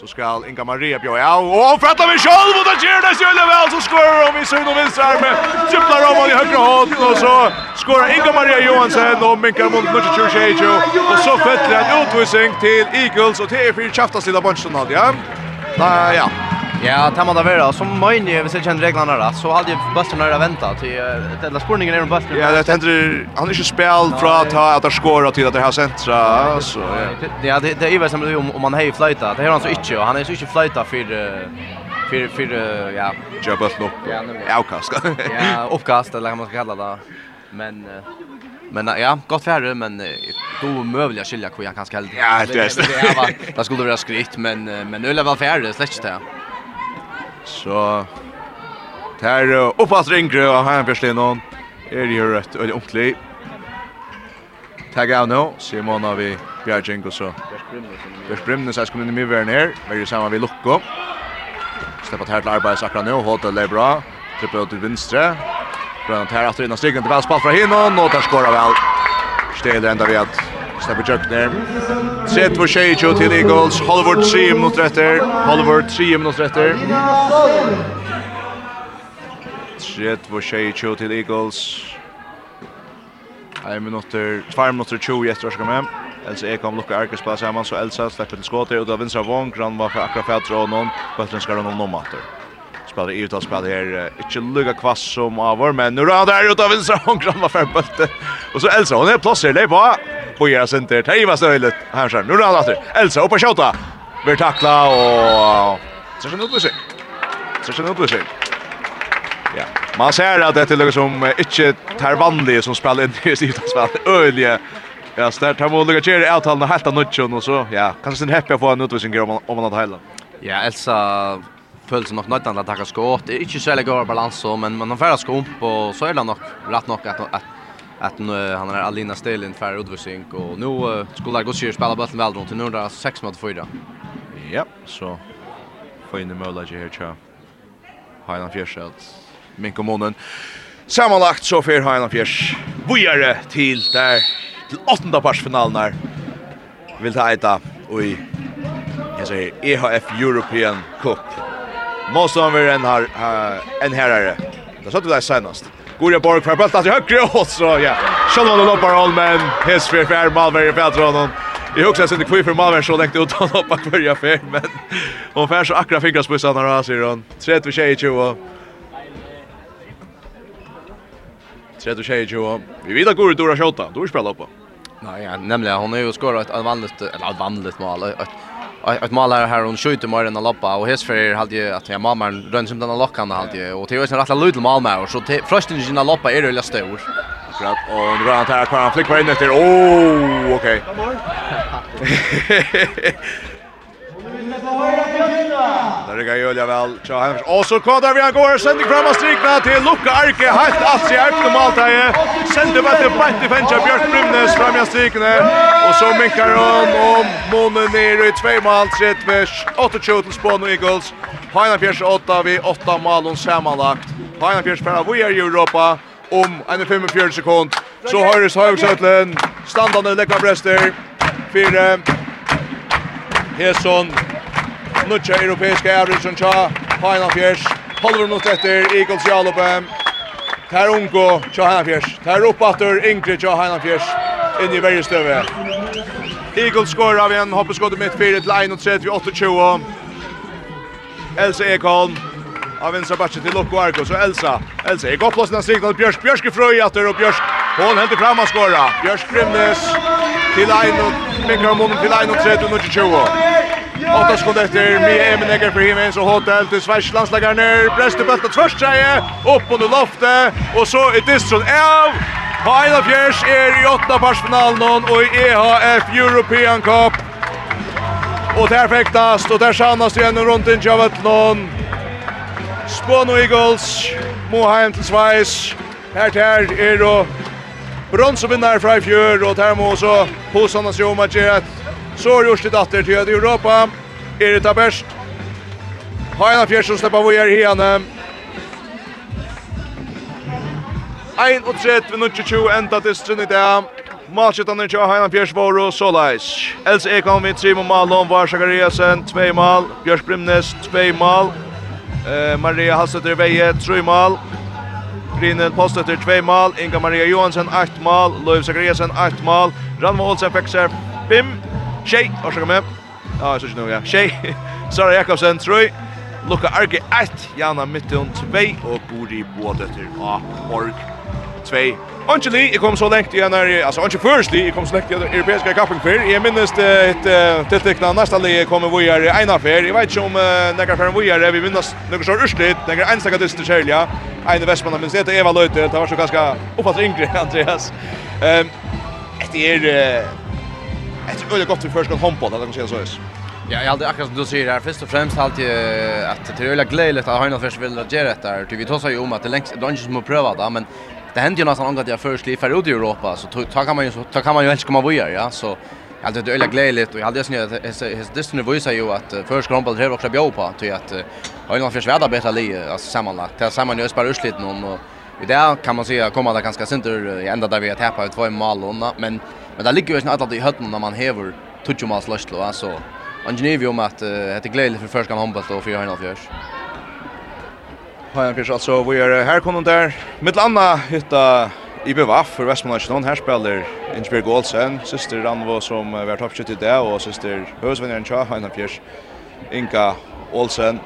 Så skal Inga Maria bjöja av. Og han fattar vi sjálv og det ger det själv väl så skorar hon i söder och vinstra armen. Tipplar om i högra håll och så skorar Inga Maria Johansson och minkar mot Nudge Churchill. Och så fäller han utvisning till Eagles och det är för tjaftas lilla bunchen ja. Ja, ja. Ja, det må det være. Som Møyne, hvis jeg kjenner reglene rett, så hadde jeg bøsten nøyre ventet. Eller spurningen er om bøsten. Ja, det hender, han er ikke spil fra at han har skåret til at det har sentra. Så, ja. det, det er jo som om, om han har fløyta. Det har han så ikke, og han er så ikke fløyta for... För för ja, jag bult upp. Ja, avkast. ja, uppkast eller vad man ska kalla det. Men men ja, gott färre men då möjliga skilja kvar jag kan skall. Ja, det är det. Det skulle vara skritt men men öle var färre släckt det. Så Ter uppast ringre og han förstår någon. Er det rett og onkli. Tag out no, Simon har vi Bjergjeng og så Bjerg Brimnes er skommet inn i mye her Vær sammen vi Lokko Steffat her til arbeids akkurat nå Håte er bra Trippet ut til vinstre Brønn her etter innan stikken til velspalt fra Hinon Og der skora vel Steler enda vi at Steffat Jøkner 30 och tjej till Eagles. Hollywood 3 mot rätter. Hollywood 3 mot rätter. 30 och tjej till Eagles. Ein minutter, tvær minutter 20 etter å skal med. Elsa Ekholm lukkar Erkes på sammen, så Elsa slipper til skåter, og da vinner Vång, Gran var fra akkurat fætter og noen, Bøtlen skal noen om atter. Spiller i uttalt spiller her, ikke lukka kvass som avår, men nu er det her, og da vinner Vång, Gran var fra Bøtlen. Og så Elsa, hun er plass her, det er. Boja Center, Teiva Støylet, her ser nu er han atter, Elsa oppe kjøta, blir takla, og ser seg noe blusik, ser seg noe blusik. Ja, man ser att det är något som inte tar vanligt som spelar in i sitt spel. Öliga. Ja, så där tar man lukka kjer i avtalen og halta nutjon och så, ja, kanske sin happy å få en utvisning om man om man hadde hela. Ja, Elsa føler seg nok nøytan til å takka skått. Det er ikke særlig god balans, men man har færre skump, og så er det nok rett nok at, at att nu han är Alina Stelin för utvisning och nu skulle gå sig spela bollen väl runt nu där 6 mot 4. Ja, så får in i möjlighet här tror jag. Highland Fjärs att minka. Sammanlagt så för Highland Fjärs. Vujare till där till åttonda parsfinalen där. Vill ta äta och i jag säger EHF European Cup. Måste han vara en här en herrare. Det sa du där senast. Gorja Borg för bulten till högre och så ja. Sean Wall upp all men his för för Malberg för Tron. Jag hugger sen det kviff för Malberg så läckte ut honom för Gorja för men hon färs akra fingrarspissar när han ser hon. 30 tjejer 20. 2 tjejer 20. Vi vet att Gorja Dora skjuta. Då spelar upp. Nej, nämligen hon har ju skorat ett vanligt eller ett vanligt mål ett ett mål här hon skjuter mer än en lappa och häst för hade ju att jag mamma rön som den lockan hade ju och det är ju en rätt liten mål med och så frösten i lappa är det ju stor. Akkurat och nu rör han här kvar han flickar in efter. Oh, okej. Det ryggar Julia väl. Tja Hemmers. Och så kodar vi går. Sänder fram och strikna till Luka Arke. Helt alls i ärkna Maltaje. Sänder bara till Bante Fensja Björk Brymnes fram i strikna. Och så minkar hon om månen ner i två mål. Sett med 8-2 till Spån Eagles. Hajna Fjärs 8 vid 8 mål och sammanlagt. Hajna Fjärs bara vi är i Europa om en 45 sekund. Så Høyres Høyresøtlen, standande lekna brester, fire, Hesson, Nutja europeiska average tja Hainan Fjers. Halvor mot etter Eagles Jalope. Ter Ungo, tja Hainan Fjers. Ter Uppater, Ingrid tja Hainan Fjers. Inn i verje støve. Eagles skorar av en hoppeskott mitt 4 til 31 28. Elsa Ekholm av en backen til Lokko Arko så Elsa Elsa är gott plats när signal Bjørsk, Bjørsk i frøy åter og Bjørsk, hon hämtar fram och skorar Bjørsk Grimnes til Aino Mikael Mom till Aino 3 20 Åtta sekunder efter Mia Emenegger för Himens och Hotel till Sveriges landslagar ner. Bräste bulten först tjeje, upp under loftet och så är distron av. Haina Fjärs är i åtta parsfinalen och i EHF European Cup. Och där fäktas och där sannas det igen runt in Javetlon. Spån och Eagles, Moheim till Sveriges. Här till här är då bronsvinnare från i fjör och där må så påsannas ju om att Så er Rushdie datter til Øde Europa. Erit Aberst. Heina Fjersson slipper vi her hene. 31 minutter 20 enda til strunn i er Malskjøttene til Heina Fjersvåro, Solais. Els Ekholm 3 mål, Malon, Var Sakariasen, 2 mal. Bjørs Brimnes, 2 mal. Eh, Maria Halsetter Veje, 3 mal. Brynel Postetter, 2 mal. Inga Maria Johansen, 8 mal. Løyv Sakariasen, 8 mal. Ranma Olsen fikk seg 5 Shea, og så kommer Ja, jeg synes ikke noe, ja. Shea, Sara Jakobsen, Trøy, Luka Arge 1, Jana Mittun 2, og Bori Bådøtter av Borg 2. Anki jeg kom så lengt igjen her, altså Anki Først jeg kom så lengt igjen europeiske kappen før. Jeg minnes det et tiltekna næsta li kommer vi her i ena fer. Jeg vet ikke om nekker fer vi her, vi minnes noen så urslit, nekker enstakatister kjærlig, ja. Eine Vestmann, men det Eva Løyte, det var så ganske oppfattet yngre, Andreas. Um, Etter er ett öle gott vi förskott handboll att det kan säga så. Ja, jag hade akkurat som du säger här, först och främst alltid att det är öle glädjeligt att Heinolf först vill göra det där. Vi tar sig om att det längst, det är inte som att pröva det, men det händer ju nästan att jag först livar ut i Europa, så då kan man ju, så kan man ju helst komma vidare, ja, så Jag hade det öliga glädjeligt och jag hade snö att Disney visar ju att först krompel det också bjå på till att Heinolf först värda bättre li alltså sammanlagt. Det samman ju sparar utslit någon och i det kan man säga komma där ganska sent ända där vi har tappat två mål och men Men det ligger ju nästan alltid i hötten när man häver Tuchumas löslo alltså. Angenevi om att det är glädje för första handboll och för Johan Alfjörs. Hajan Pirs alltså vi är här kommer där mitt andra hitta IBVF för Västmanland. Här spelar Ingeborg Goldsen, syster Ranvo som var toppskytt i det och syster Hösvinnaren Tja, Hajan Pirs, Inka Olsen.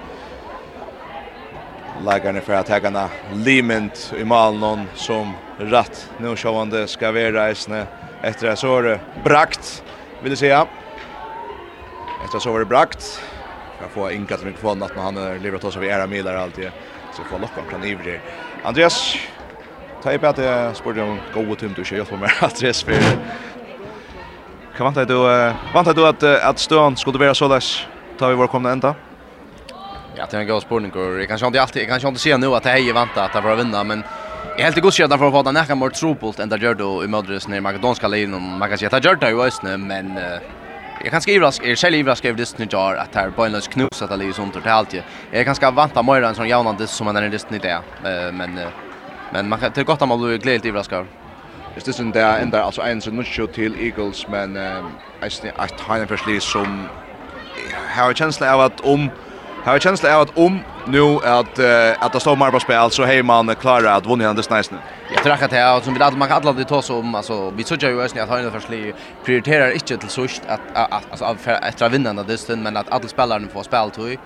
Lagarna för att hägarna Liment i Malnon som rätt nu sjående ska vara i efter att så var det brakt, vill jag säga. Efter att så var det brakt. Jag får inkallat mikrofonen att han lever att ta sig vid era milar alltid. Så får locka från Ivrig. Andreas, ta i på att jag spurgade om god tim du kör hjälpa mig att res för Kan vänta du vänta du att att stön skulle vara så där? Tar vi vår komna ända. Ja, det är en god spurning och jag kanske inte alltid jag kanske inte ser nu att det är ju vänta att det var vinna men Jag helt god skjuta för att få den näka mer tropult än där gör då i Madrids när Makedonska linjen om man kan säga att gör det ju ösnä men jag kan skriva rask är själv rask över det nu jar att här på en lös knus att det är sånt allt ju. Jag kanske vanta mer än sån jaunande som man är det inte det. men men man kan till gott att man blir glädje i raskar. Just det sen där ända alltså en sån show till Eagles men I att han är förslys som har känsla av att om um, har jag känsla av att om nu att uh, att det står mer på spel så hej man klara att vinna den nästa. Jag tror att det är som vi alla man kan alla det tas om alltså vi såg ju ösnä att han förstli prioriterar inte till så att alltså att efter den det stund men att alla spelarna får spel tror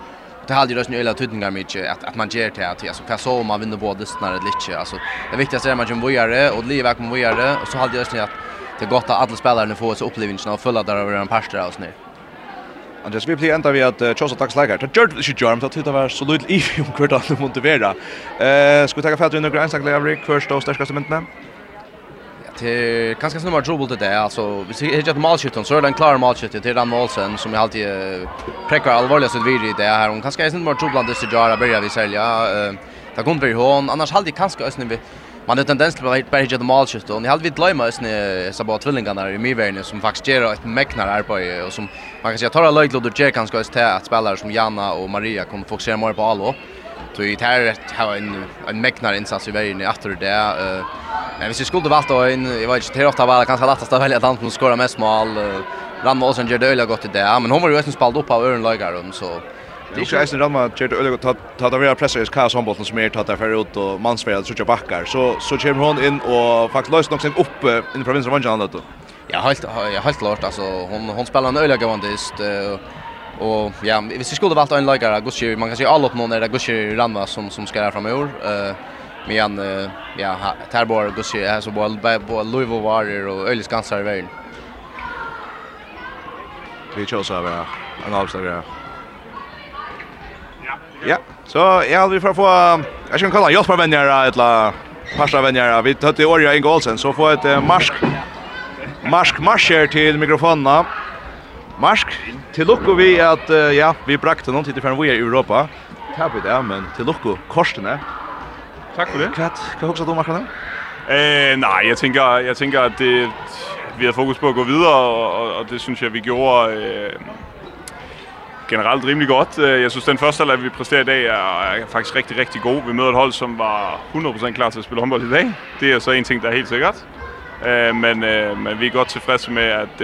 det hade ju rösnöjla tydningar mycket att att man ger till att alltså kan så man vinner både snarare lite alltså det viktigaste är att man kan vara och leva kan vara och så hade jag rösnöjla att det är gott att alla spelarna får så upplevelsen och fulla där över en pastor och sånt. Andreas, vi blir enda vi at Tjosa takks leikar. Det gjør det ikke gjør, men det tyder var så lydelig i om hvert annet motivera. Skal vi takka fatt i noen greinsak leikar, først og største mentene? Ja, det er ganske ganska trobult dribbel det Altså, hvis vi ikke har malskytten, så er det en klar målskytten til Rann Målsen, som jeg alltid prekker alvorlig sitt så i det här hon kanske inte mer dribblande så där börjar vi sälja eh ta kom vi hon annars halte jeg kanskje også vi man har tendens till att bara hitta målskifte och ni hade vi glömma oss när så bara tvillingarna i Myvärne som faktiskt gör ett mäknar arbete och som man kan säga tar löjt och det kanske oss till att spelare som Janna och Maria kan fokusera mer på allo. Så i här har en en mäknar insats i vägen efter det eh men hvis vi skulle valt då in jag vet inte hur ofta var det kanske lättast att välja tant som skorar mest mål. Rann Målsen gör det öliga gott i det, men hon var ju en spald upp av Örn Lagerholm så Det är ju eisen ramma kört öliga ta ta ta vara pressar i kaos handbollen som är tagit därför ut och mansfärd så tjocka backar så så kommer hon in och faktiskt löst någonsin upp in från vänster vänster då. Ja, helt ja helt klart alltså hon hon spelar en öliga gavandist och ja, vi skulle valt en lagare Gucci man kan se alla upp någon där Gucci ramma som som ska fram i år. eh men ja Tarbor Gucci är så boll på Louisville Warrior och Ölis Gansar i världen. Vi kör så här en avslag Ja, så jeg hadde vi for å få, jeg skal kalle hjelpervenner, eller parsavvenner, vi tatt i året Inge Olsen, så få et marsk, marsk marsjer til mikrofonene. Marsk, til lukko vi at, ja, vi brakte noen tid til før vi er i Europa. Tabi det, men til lukko korsene. Takk for det. Hva, hva husker du om? Eh, nej, jag tänker jag tänker att det, vi har fokus på att gå vidare och, och det syns jag vi gjorde... eh generelt rimelig godt. Jeg synes, den første halvleg, vi præsterer i dag, er faktisk rigtig, rigtig god. Vi møder et hold, som var 100% klar til at spille håndbold i dag. Det er så en ting, der er helt sikkert. Men, men vi er godt tilfredse med, at,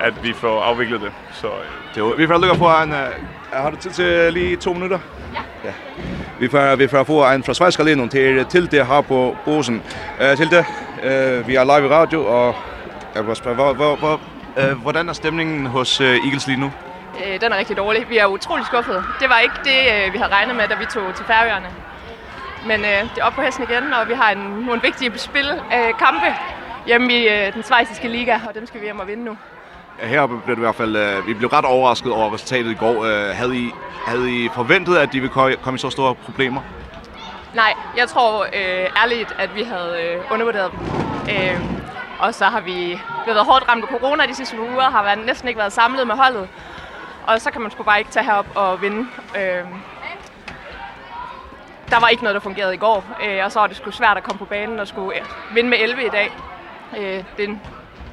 at vi får afviklet det. Så, det vi får lukke på en... Har du tid til lige to minutter? Ja. ja. Vi får, vi får få en fra Svejskerlinjen til Tilde her på Bosen. Uh, Tilde, uh, vi er live i radio, og jeg vil spørge, hvor, hvor, hvor, uh, hvordan er stemningen hos uh, Eagles lige nu? Øh, den er rigtig dårlig. Vi er utrolig skuffede. Det var ikke det, vi havde regnet med, da vi tog til Færøerne. Men øh, det er op på hesten igen, og vi har en, nogle vigtige spil, øh, kampe hjemme i øh, den svejsiske liga, og dem skal vi hjem og vinde nu. Her blev det i hvert fald øh, vi blev ret overrasket over resultatet i går. Øh, havde I havde I forventet at de ville komme i så store problemer? Nej, jeg tror øh, ærligt at vi havde øh, undervurderet dem. Øh, og så har vi blevet hårdt ramt af corona de sidste uger, har været næsten ikke været samlet med holdet. Og så kan man sgu bare ikke tage herop og vinde. Øh, der var ikke noget, der fungerede i går, øh, og så var det sgu svært at komme på banen og skulle øh, vinde med 11 i dag. Øh, den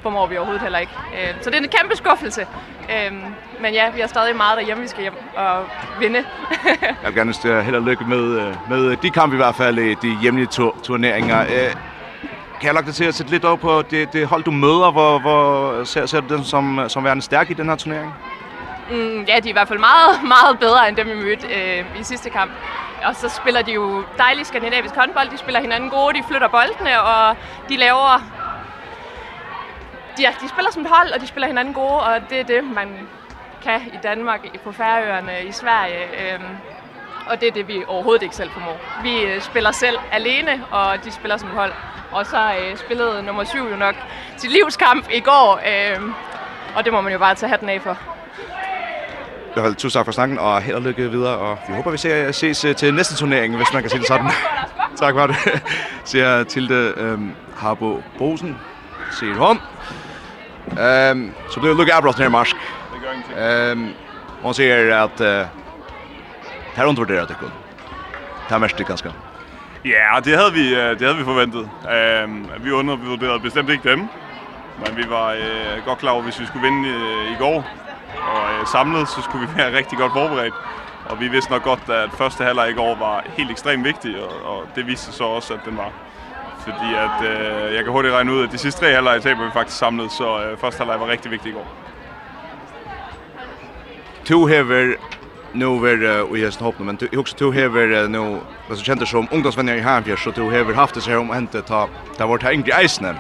formår vi overhovedet heller ikke. Øh, så det er en kæmpe skuffelse. Øh, men ja, vi har stadig meget derhjemme, vi skal hjem og vinde. Jeg vil gerne større held og lykke med, med de kampe i hvert fald, de hjemlige tur turneringer. Øh, kan jeg lukke dig til at sætte lidt over på det, det hold, du møder? Hvor, hvor ser, ser du den som, som værende stærk i den her turnering? Mm, ja, de er i hvert fald meget, meget bedre end dem, vi mødte øh, i sidste kamp. Og så spiller de jo dejlig skandinavisk håndbold. De spiller hinanden gode, de flytter boldene, og de laver... De, ja, de spiller som et hold, og de spiller hinanden gode, og det er det, man kan i Danmark, på Færøerne, i Sverige. Øh, og det er det, vi overhovedet ikke selv formår. Vi øh, spiller selv alene, og de spiller som et hold. Og så øh, spillede nummer 7 jo nok til livskamp i går, øh, og det må man jo bare tage hatten af for. Jeg har tusind tak for snakken, og held og lykke videre, og vi håber, vi ser, ses til næste turnering, hvis man kan sige det sådan. tak for det, siger Tilde øhm, Harbo Bosen. Siger hun. Øhm, så bliver det lykke afbrotten her i Marsk. Det. Øhm, hun siger, at øh, det har undervurderet det kun. Det er mest det ganske. Ja, det havde vi, det havde vi forventet. Øhm, vi undervurderede bestemt ikke dem, men vi var øh, godt klar over, hvis vi skulle vinde øh, i går, Og øh, samlet, så skulle vi være rigtig godt forberedt. Og vi vidste nok godt, at første halvleg i går var helt ekstremt vigtig, og, og det viste sig så også, at den var. Fordi at, øh, jeg kan hurtigt regne ud, at de sidste tre halvleg taber vi faktisk samlet, så øh, første halvleg var rigtig vigtig i går. To hever nu ver i hesten hoppna men du också du hever nu alltså kändes som ungdomsvänner i Hanfjärs så du hever haft det så här om inte ta det vart här i eisnen.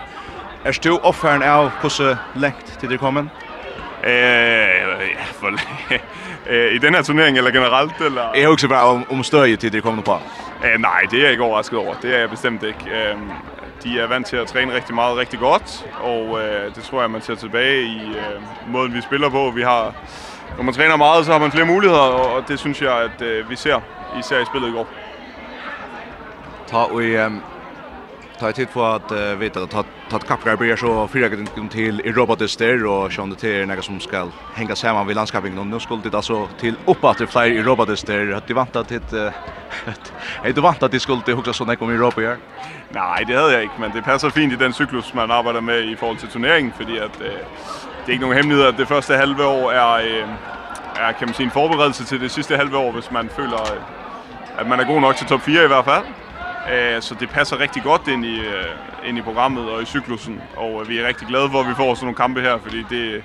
Är du offern av hur så längt till det kommer? Eh, eh, i den her turnering eller generelt eller Jeg er også bare om, om støje til det kommer på. Eh, nej, det er jeg ikke overrasket over. Det er jeg bestemt ikke. Ehm de er vant til at træne rigtig meget, rigtig godt, og eh, det tror jeg man ser tilbage i eh, måden vi spiller på. Vi har når man træner meget, så har man flere muligheder, og, det synes jeg at eh, vi ser især i spillet i går. Ta vi ehm ta tid på att uh, veta att ta kappgar blir så fyra gånger till i robotister och sjön det är något som ska hänga samman vid landskapingen och nu skulle det alltså till uppåt fler i robotister att det vantar till ett det att det skulle också såna kommer i Europa här. Nej, det hade jag inte, men det passar fint i den cyklus man arbetar med i förhåll till turneringen för att det är inte någon hemlighet att det första halva år är är kan man säga en förberedelse till det sista halva år, hvis man føler, at man er god nok til top 4 i hvert fall. Eh så det passer rigtig godt ind i ind i programmet og i cyklusen og vi er rigtig glade for at vi får sådan nogle kampe her, fordi det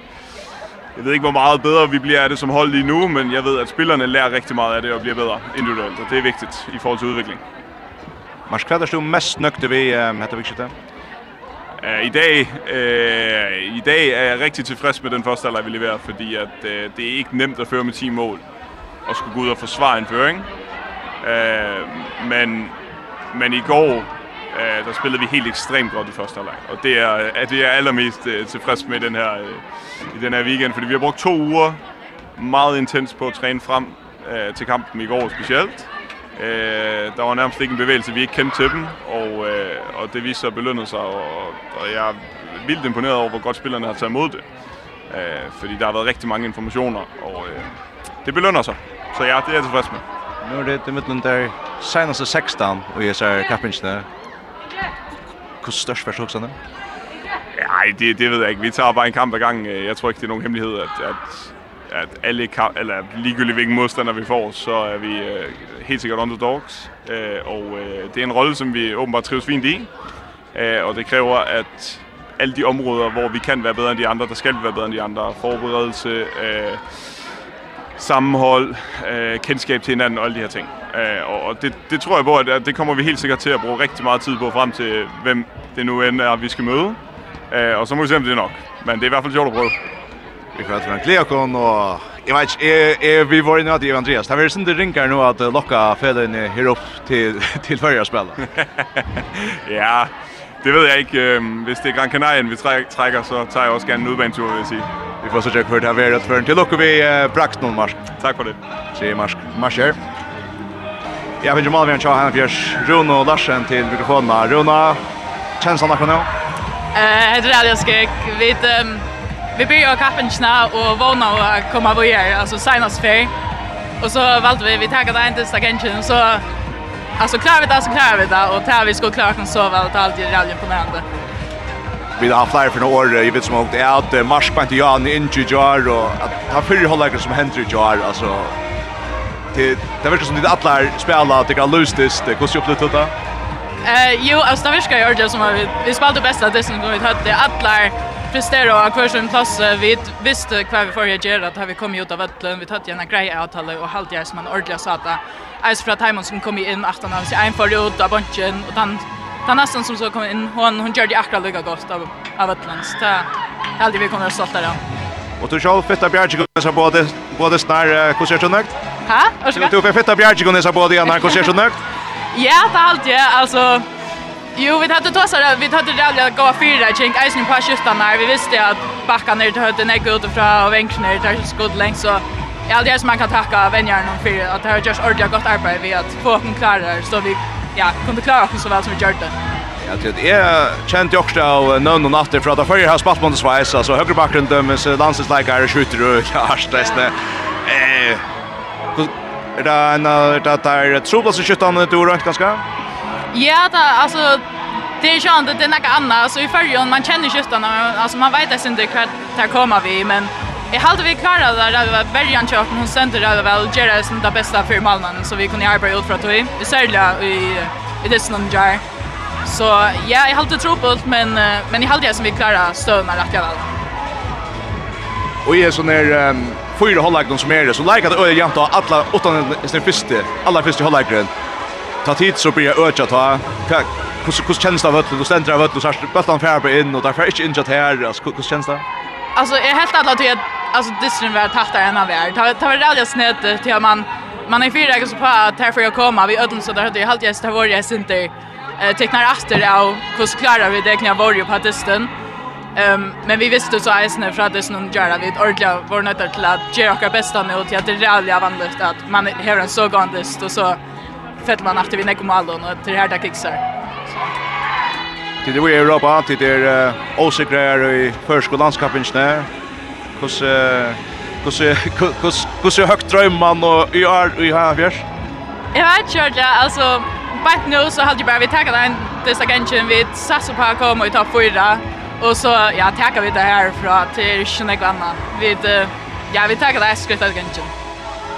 jeg ved ikke hvor meget bedre vi bliver af det som hold lige nu, men jeg ved at spillerne lærer rigtig meget af det og bliver bedre individuelt, og det er vigtigt i forhold til udvikling. Mars Kvader stod mest nøgte ved øh, dette vikskiftet. I dag, øh, I dag er jeg rigtig tilfreds med den første halvleg vi leverer, fordi at, øh, det er ikke nemt at føre med 10 mål og skulle gå ud og forsvare en føring. Øh, men Men i går øh, der spillede vi helt ekstremt godt i første halvleg. Og det er at det er allermest uh, tilfreds med den her uh, i den her weekend, fordi vi har brugt 2 uger meget intens på at træne frem uh, til kampen i går specielt. Eh, der var nærmest ikke en bevægelse vi ikke kendte til dem og uh, og det viste sig at sig og, og jeg er vildt imponeret over hvor godt spillerne har taget imod det. Eh, fordi der har været rigtig mange informationer og uh, det belønner sig. Så ja, det er jeg tilfreds med. Nu er det det midten der senaste 16 och jag ser kappingsna. Hur störst försök sen? Nej, det det vet jag ikke. Vi tar bara en kamp i gang. Jag tror inte det är någon hemlighet att att at alle kamp eller ligegyldigt hvilken motstander vi får så er vi uh, helt sikkert underdogs uh, og uh, det er en rolle som vi åbenbart trives fint i. Eh och det kräver att alle de områder, hvor vi kan være bedre end de andre, der skal vi være bedre end de andre. Forberedelse, øh, sammenhold, øh, kendskab til hinanden og alle de her ting. Øh, og det, det tror jeg på, at det kommer vi helt sikkert til at bruge rigtig meget tid på frem til, hvem det nu end er, vi skal møde. Øh, og så må vi se, om det er nok. Men det er i hvert fald sjovt at prøve. Vi får til en Kleakon, og jeg vet ikke, vi var inne att Andreas. Det er inte sånn det ringer nå at lokka upp her opp til, til førre spillet. ja, det ved jeg ikke. Hvis det er Gran Canaria vi trækker, så tager jeg også gerne en udbanetur, vil jeg sige. Vi får så tjekke for det her været føren til lukker vi brakt noen marsk. Tak for det. Se marsk. Marsk her. Jag vill ju mal vi en tjej här Björs Runo Larsen till mikrofonen. Runo, han akkurat nu? Eh, det är det jag ska vid vi börjar kappen snä och våna och komma vidare alltså senast för. Och så valde vi vi taggade inte sista kanchen så alltså klarar vi det så klarar vi det och tar vi ska klara kan så väl att allt är rallyn på mända. Vi har flyer för några år, jag vet som åkte ut, Marskbant och Jan in i Jar och att ta fyra hållare som händer i Jar, alltså det det verkar som det alla spelar att det kan lustigt, det går ju upp lite då. Eh jo, alltså det verkar ju det som vi vi spelade bäst att det som vi hade alla prestera och kvar som plats vi visste kvar vi får göra att vi kom ut av vattnet vi hade en grej att hålla och halt jag som en ordla sa att Ice fra Timon som kom in efter när vi en för ut av bunchen och han han nästan som så kom in hon hon gjorde akkurat lika gott av av öllen så det hade vi kommer att stolta där. Och du själv fettar Bjerg kommer så både både snar hur ser du nöjd? Ha? Så Du får fetta bjärge kunde så både andra konserter nökt. Ja, det allt ja, alltså Jo, vi hade tossar, vi hade rädda gå fyra, kring tänkte eisen på skiftarna, vi visste att backarna inte hade höjden är utifrån och vänkarna är där skott längs så ja, det är som man kan tacka vänjarna om att det har gjort ordentligt gott arbete vi att få dem klara så vi ja, kunde klara oss så väl som vi gjorde. Ja, det är känt ju också av någon och natter för att det förr har spalt mot Schweiz, alltså högerbacken dömes landslagsläkare skjuter och ja, arstresten. Eh, Er det en av det der troplass i skyttene du røkt ganske? Ja, det, altså, det er ikke annet, det er noe annet. Altså, i førjen, man kjenner skyttene, altså, man vet ikke hva der kommer vi, men jeg halte vi klarer det der det var bergen kjøkken, hun sendte det vel, gjør det som det beste for malene, så vi kunne arbeide ut fra tog, særlig i, i det som jar. Så ja, jeg halte trobult, men, men jeg halte det som vi klarer støvnene rett og slett. Og jeg er sånn her, um fyra hållagren som är det. Så lägger det öliga jämt alla åttan sin första, alla första hållagren. Ta tid så blir jag ökat ta. Hur hur känns det av öll? Du ständer av öll och så bollen färbe in och därför färs inte att här. Alltså hur känns det? Alltså jag helt alla till att alltså det var tatt en av er. Ta ta var det snett till att man man är fyra gånger så på att här får jag komma. Vi ödlen så där hade jag helt gäst där var jag inte eh tecknar efter av hur klarar vi det kan jag ju på testen. Ehm um, men vi visste så isen fra det som gör att vi ordla var nötter till att göra vårt bästa med och till att det är vanligt att man har en så gång och så fett man efter vi näkom all och till det här där kicksar. Det är i Europa till det är osäkrar i förskolandskapen snär. Kus kus kus kus högt drömman och i är i här fjärs. Jag vet ju att alltså Bætt nu så hade ju bara vi tagit en dessa gängen vid Sassupa kom och i fyra. Och så ja, tackar vi det här från till Schneckvanna. Vi ja, vi tackar det här skrittet gången.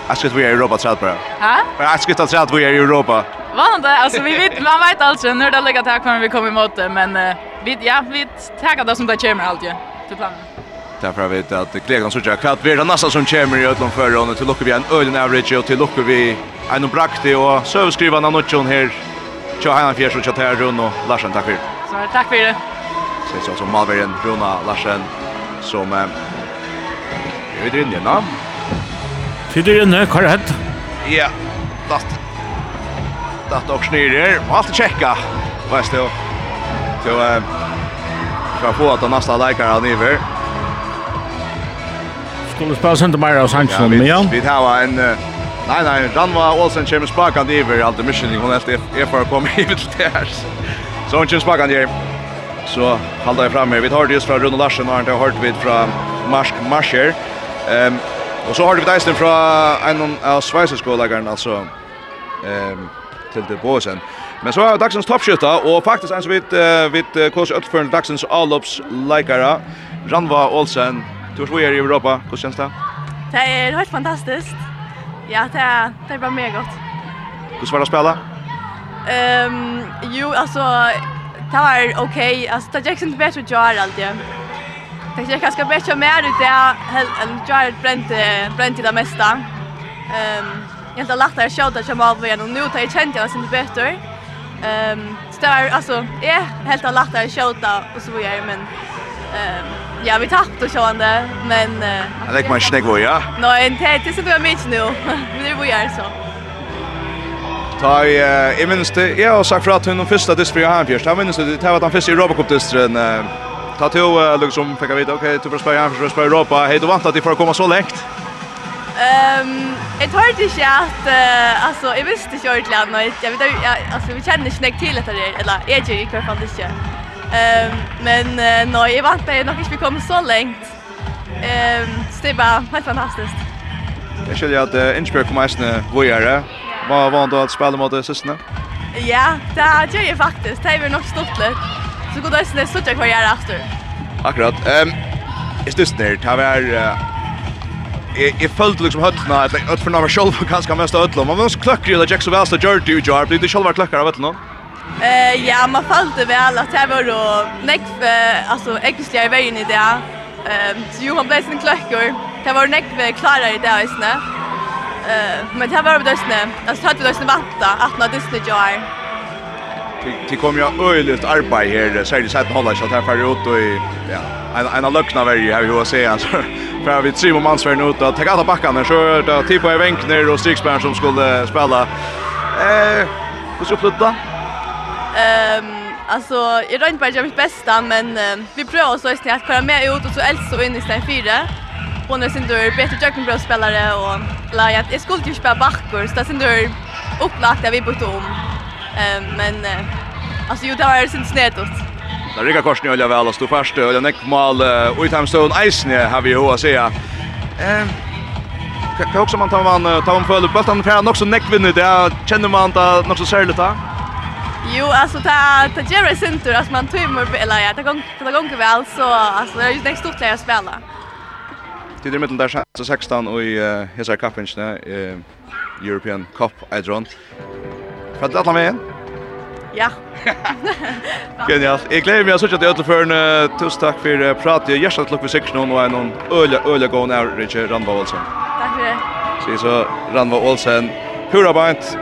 Jag ska vi är i Europa träd bara. Ja? Jag ska ta träd vi är i Europa. Vad alltså vi vet man vet alltså när det ligger tack kommer vi kommer emot det men vi ja, vi tackar det som det kommer alltid till planen. Därför har vi vet att det så jag kvart vi är nästan som kommer i Ötland förra och till vi en ölen average och till luckar vi en praktik och så skriver han något här. Tja, han fjärs och här runt och Larsen tack för. Så tack för det. Svensk, altså Malverien, Bruna Larsen, som eh, er videre inne igjen da. Tidere inne, hva er det? Ja, datt. Datt og snyrer, og alt er tjekka, veist du. Så, eh, skal få at den neste leikere han iver. Skulle spela sent mer av Sanchez om igjen. Vi tar en... Uh, Nei, nei, Ranva Olsen kommer spakande iver, alt er missioning, hun er for å komme iver til det her. Så hun kommer spakande iver så halda jeg fram her. Vi tar det just från Rune Larsen och har hørt hört fra från Marsk Marscher. Ehm um, och så har vi deisen från en av Schweizer altså, alltså ehm um, till det båsen. Men så har dagsens toppskytta och en som vidt, uh, vid kurs utførende dagsens avloppsleikere, Ranva Olsen. Du tror i Europa, hur känns det? Det är helt fantastiskt. Ja, det är det är bara mega gott. Hur var det å spela? Ehm um, jo alltså det var okej. Alltså det gick inte bättre att göra allt det. Det gick ganska bättre mer ut det än Jared bränt bränt det mesta. Ehm jag har lagt där shouta som av igen och nu tar jag känt jag inte bättre. Ehm så det var alltså ja helt har lagt där shouta och så vidare men ehm Ja, vi tappade och sådär, men... Uh, jag lägger man snägg var, ja? Nej, det är inte så du har mycket nu. Men det var ju så. Ta i, uh, jeg minnes det, jeg har sagt för att hon första distri jag har fyrst, jeg minnes det, det var den første Europacup-distrien, uh, ta till uh, liksom, fick jag veta okej du får spela her, du Europa, Hej du vant att det får komma så lengt? Ehm, jag hörde inte att uh, alltså jag visste inte ordentligt att jag vet jag alltså vi känner inte näkt till att det eller är ju i alla fall det Ehm, men uh, nej, jag vant att nog inte vi kommer så långt. Ehm, det var helt fantastiskt. Jag skulle att Innsbruck kommer nästan vågare. Vad Var vant att spela mot sistone? Ja, det gör jag faktiskt. Det är nog stort lite. Så går det sen så jag kvar göra efter. Akkurat. Ehm, är det snärt. ta var Jeg jeg følte liksom høttene at jeg øtfer navnet selv og ganske mest av høttene. Men hvordan kløkker det Jackson Wells og Jordi og Jar? Blir det selv vært kløkker av høttene? Eh, ja, man følte vel at jeg var då nekve, alltså ekvistlige i veien i det. Ehm så jo, man ble sin kløkker. Det var nekve klarer i det, jeg Eh, men det var det snä. Alltså hade det snä vatta att när Disney jar. Det kommer jag öjligt arbete här så det sätt hålla så här för ut och ja, en en lucka varje ju har ju att se alltså för vi tre månader var ut att ta alla backarna så då typ på Wenkner och Strixberg som skulle spela. Eh, hur ska flytta? Ehm Alltså, jag rönt bara gör mitt bästa, men uh, vi prövar så istället att köra med ut och så äldst så in i stäng fyra. Hon är sin dörr, bättre jökenbrödspelare och upplagt jag jag skulle ju spela backor så det sen då upplagt att vi bytte om. Ehm men alltså ju det var sen snett ut. Det rika korsen ölja väl stod fast ölja näck mal och i timestone Eisne har vi ju att säga. Ehm kan också man ta man ta man för bollen för han också näckvinner det känner man att något så särskilt där. Jo, alltså ta ta Jerry Center, alltså man tömmer eller ja, ta gång ta gång väl så alltså det är ju nästa stort att spela. Det är mellan där 16 og i Hesar kappingsna eh European Cup Adron. Fast alla med. Ja. Genialt. Jeg gleder meg å sitte til Øtleføren. Tusen takk for pratet. at lukk for seksjonen og en øle, øle gående her, Randva Olsen. Takk for det. Så Randva Olsen, hurra beint,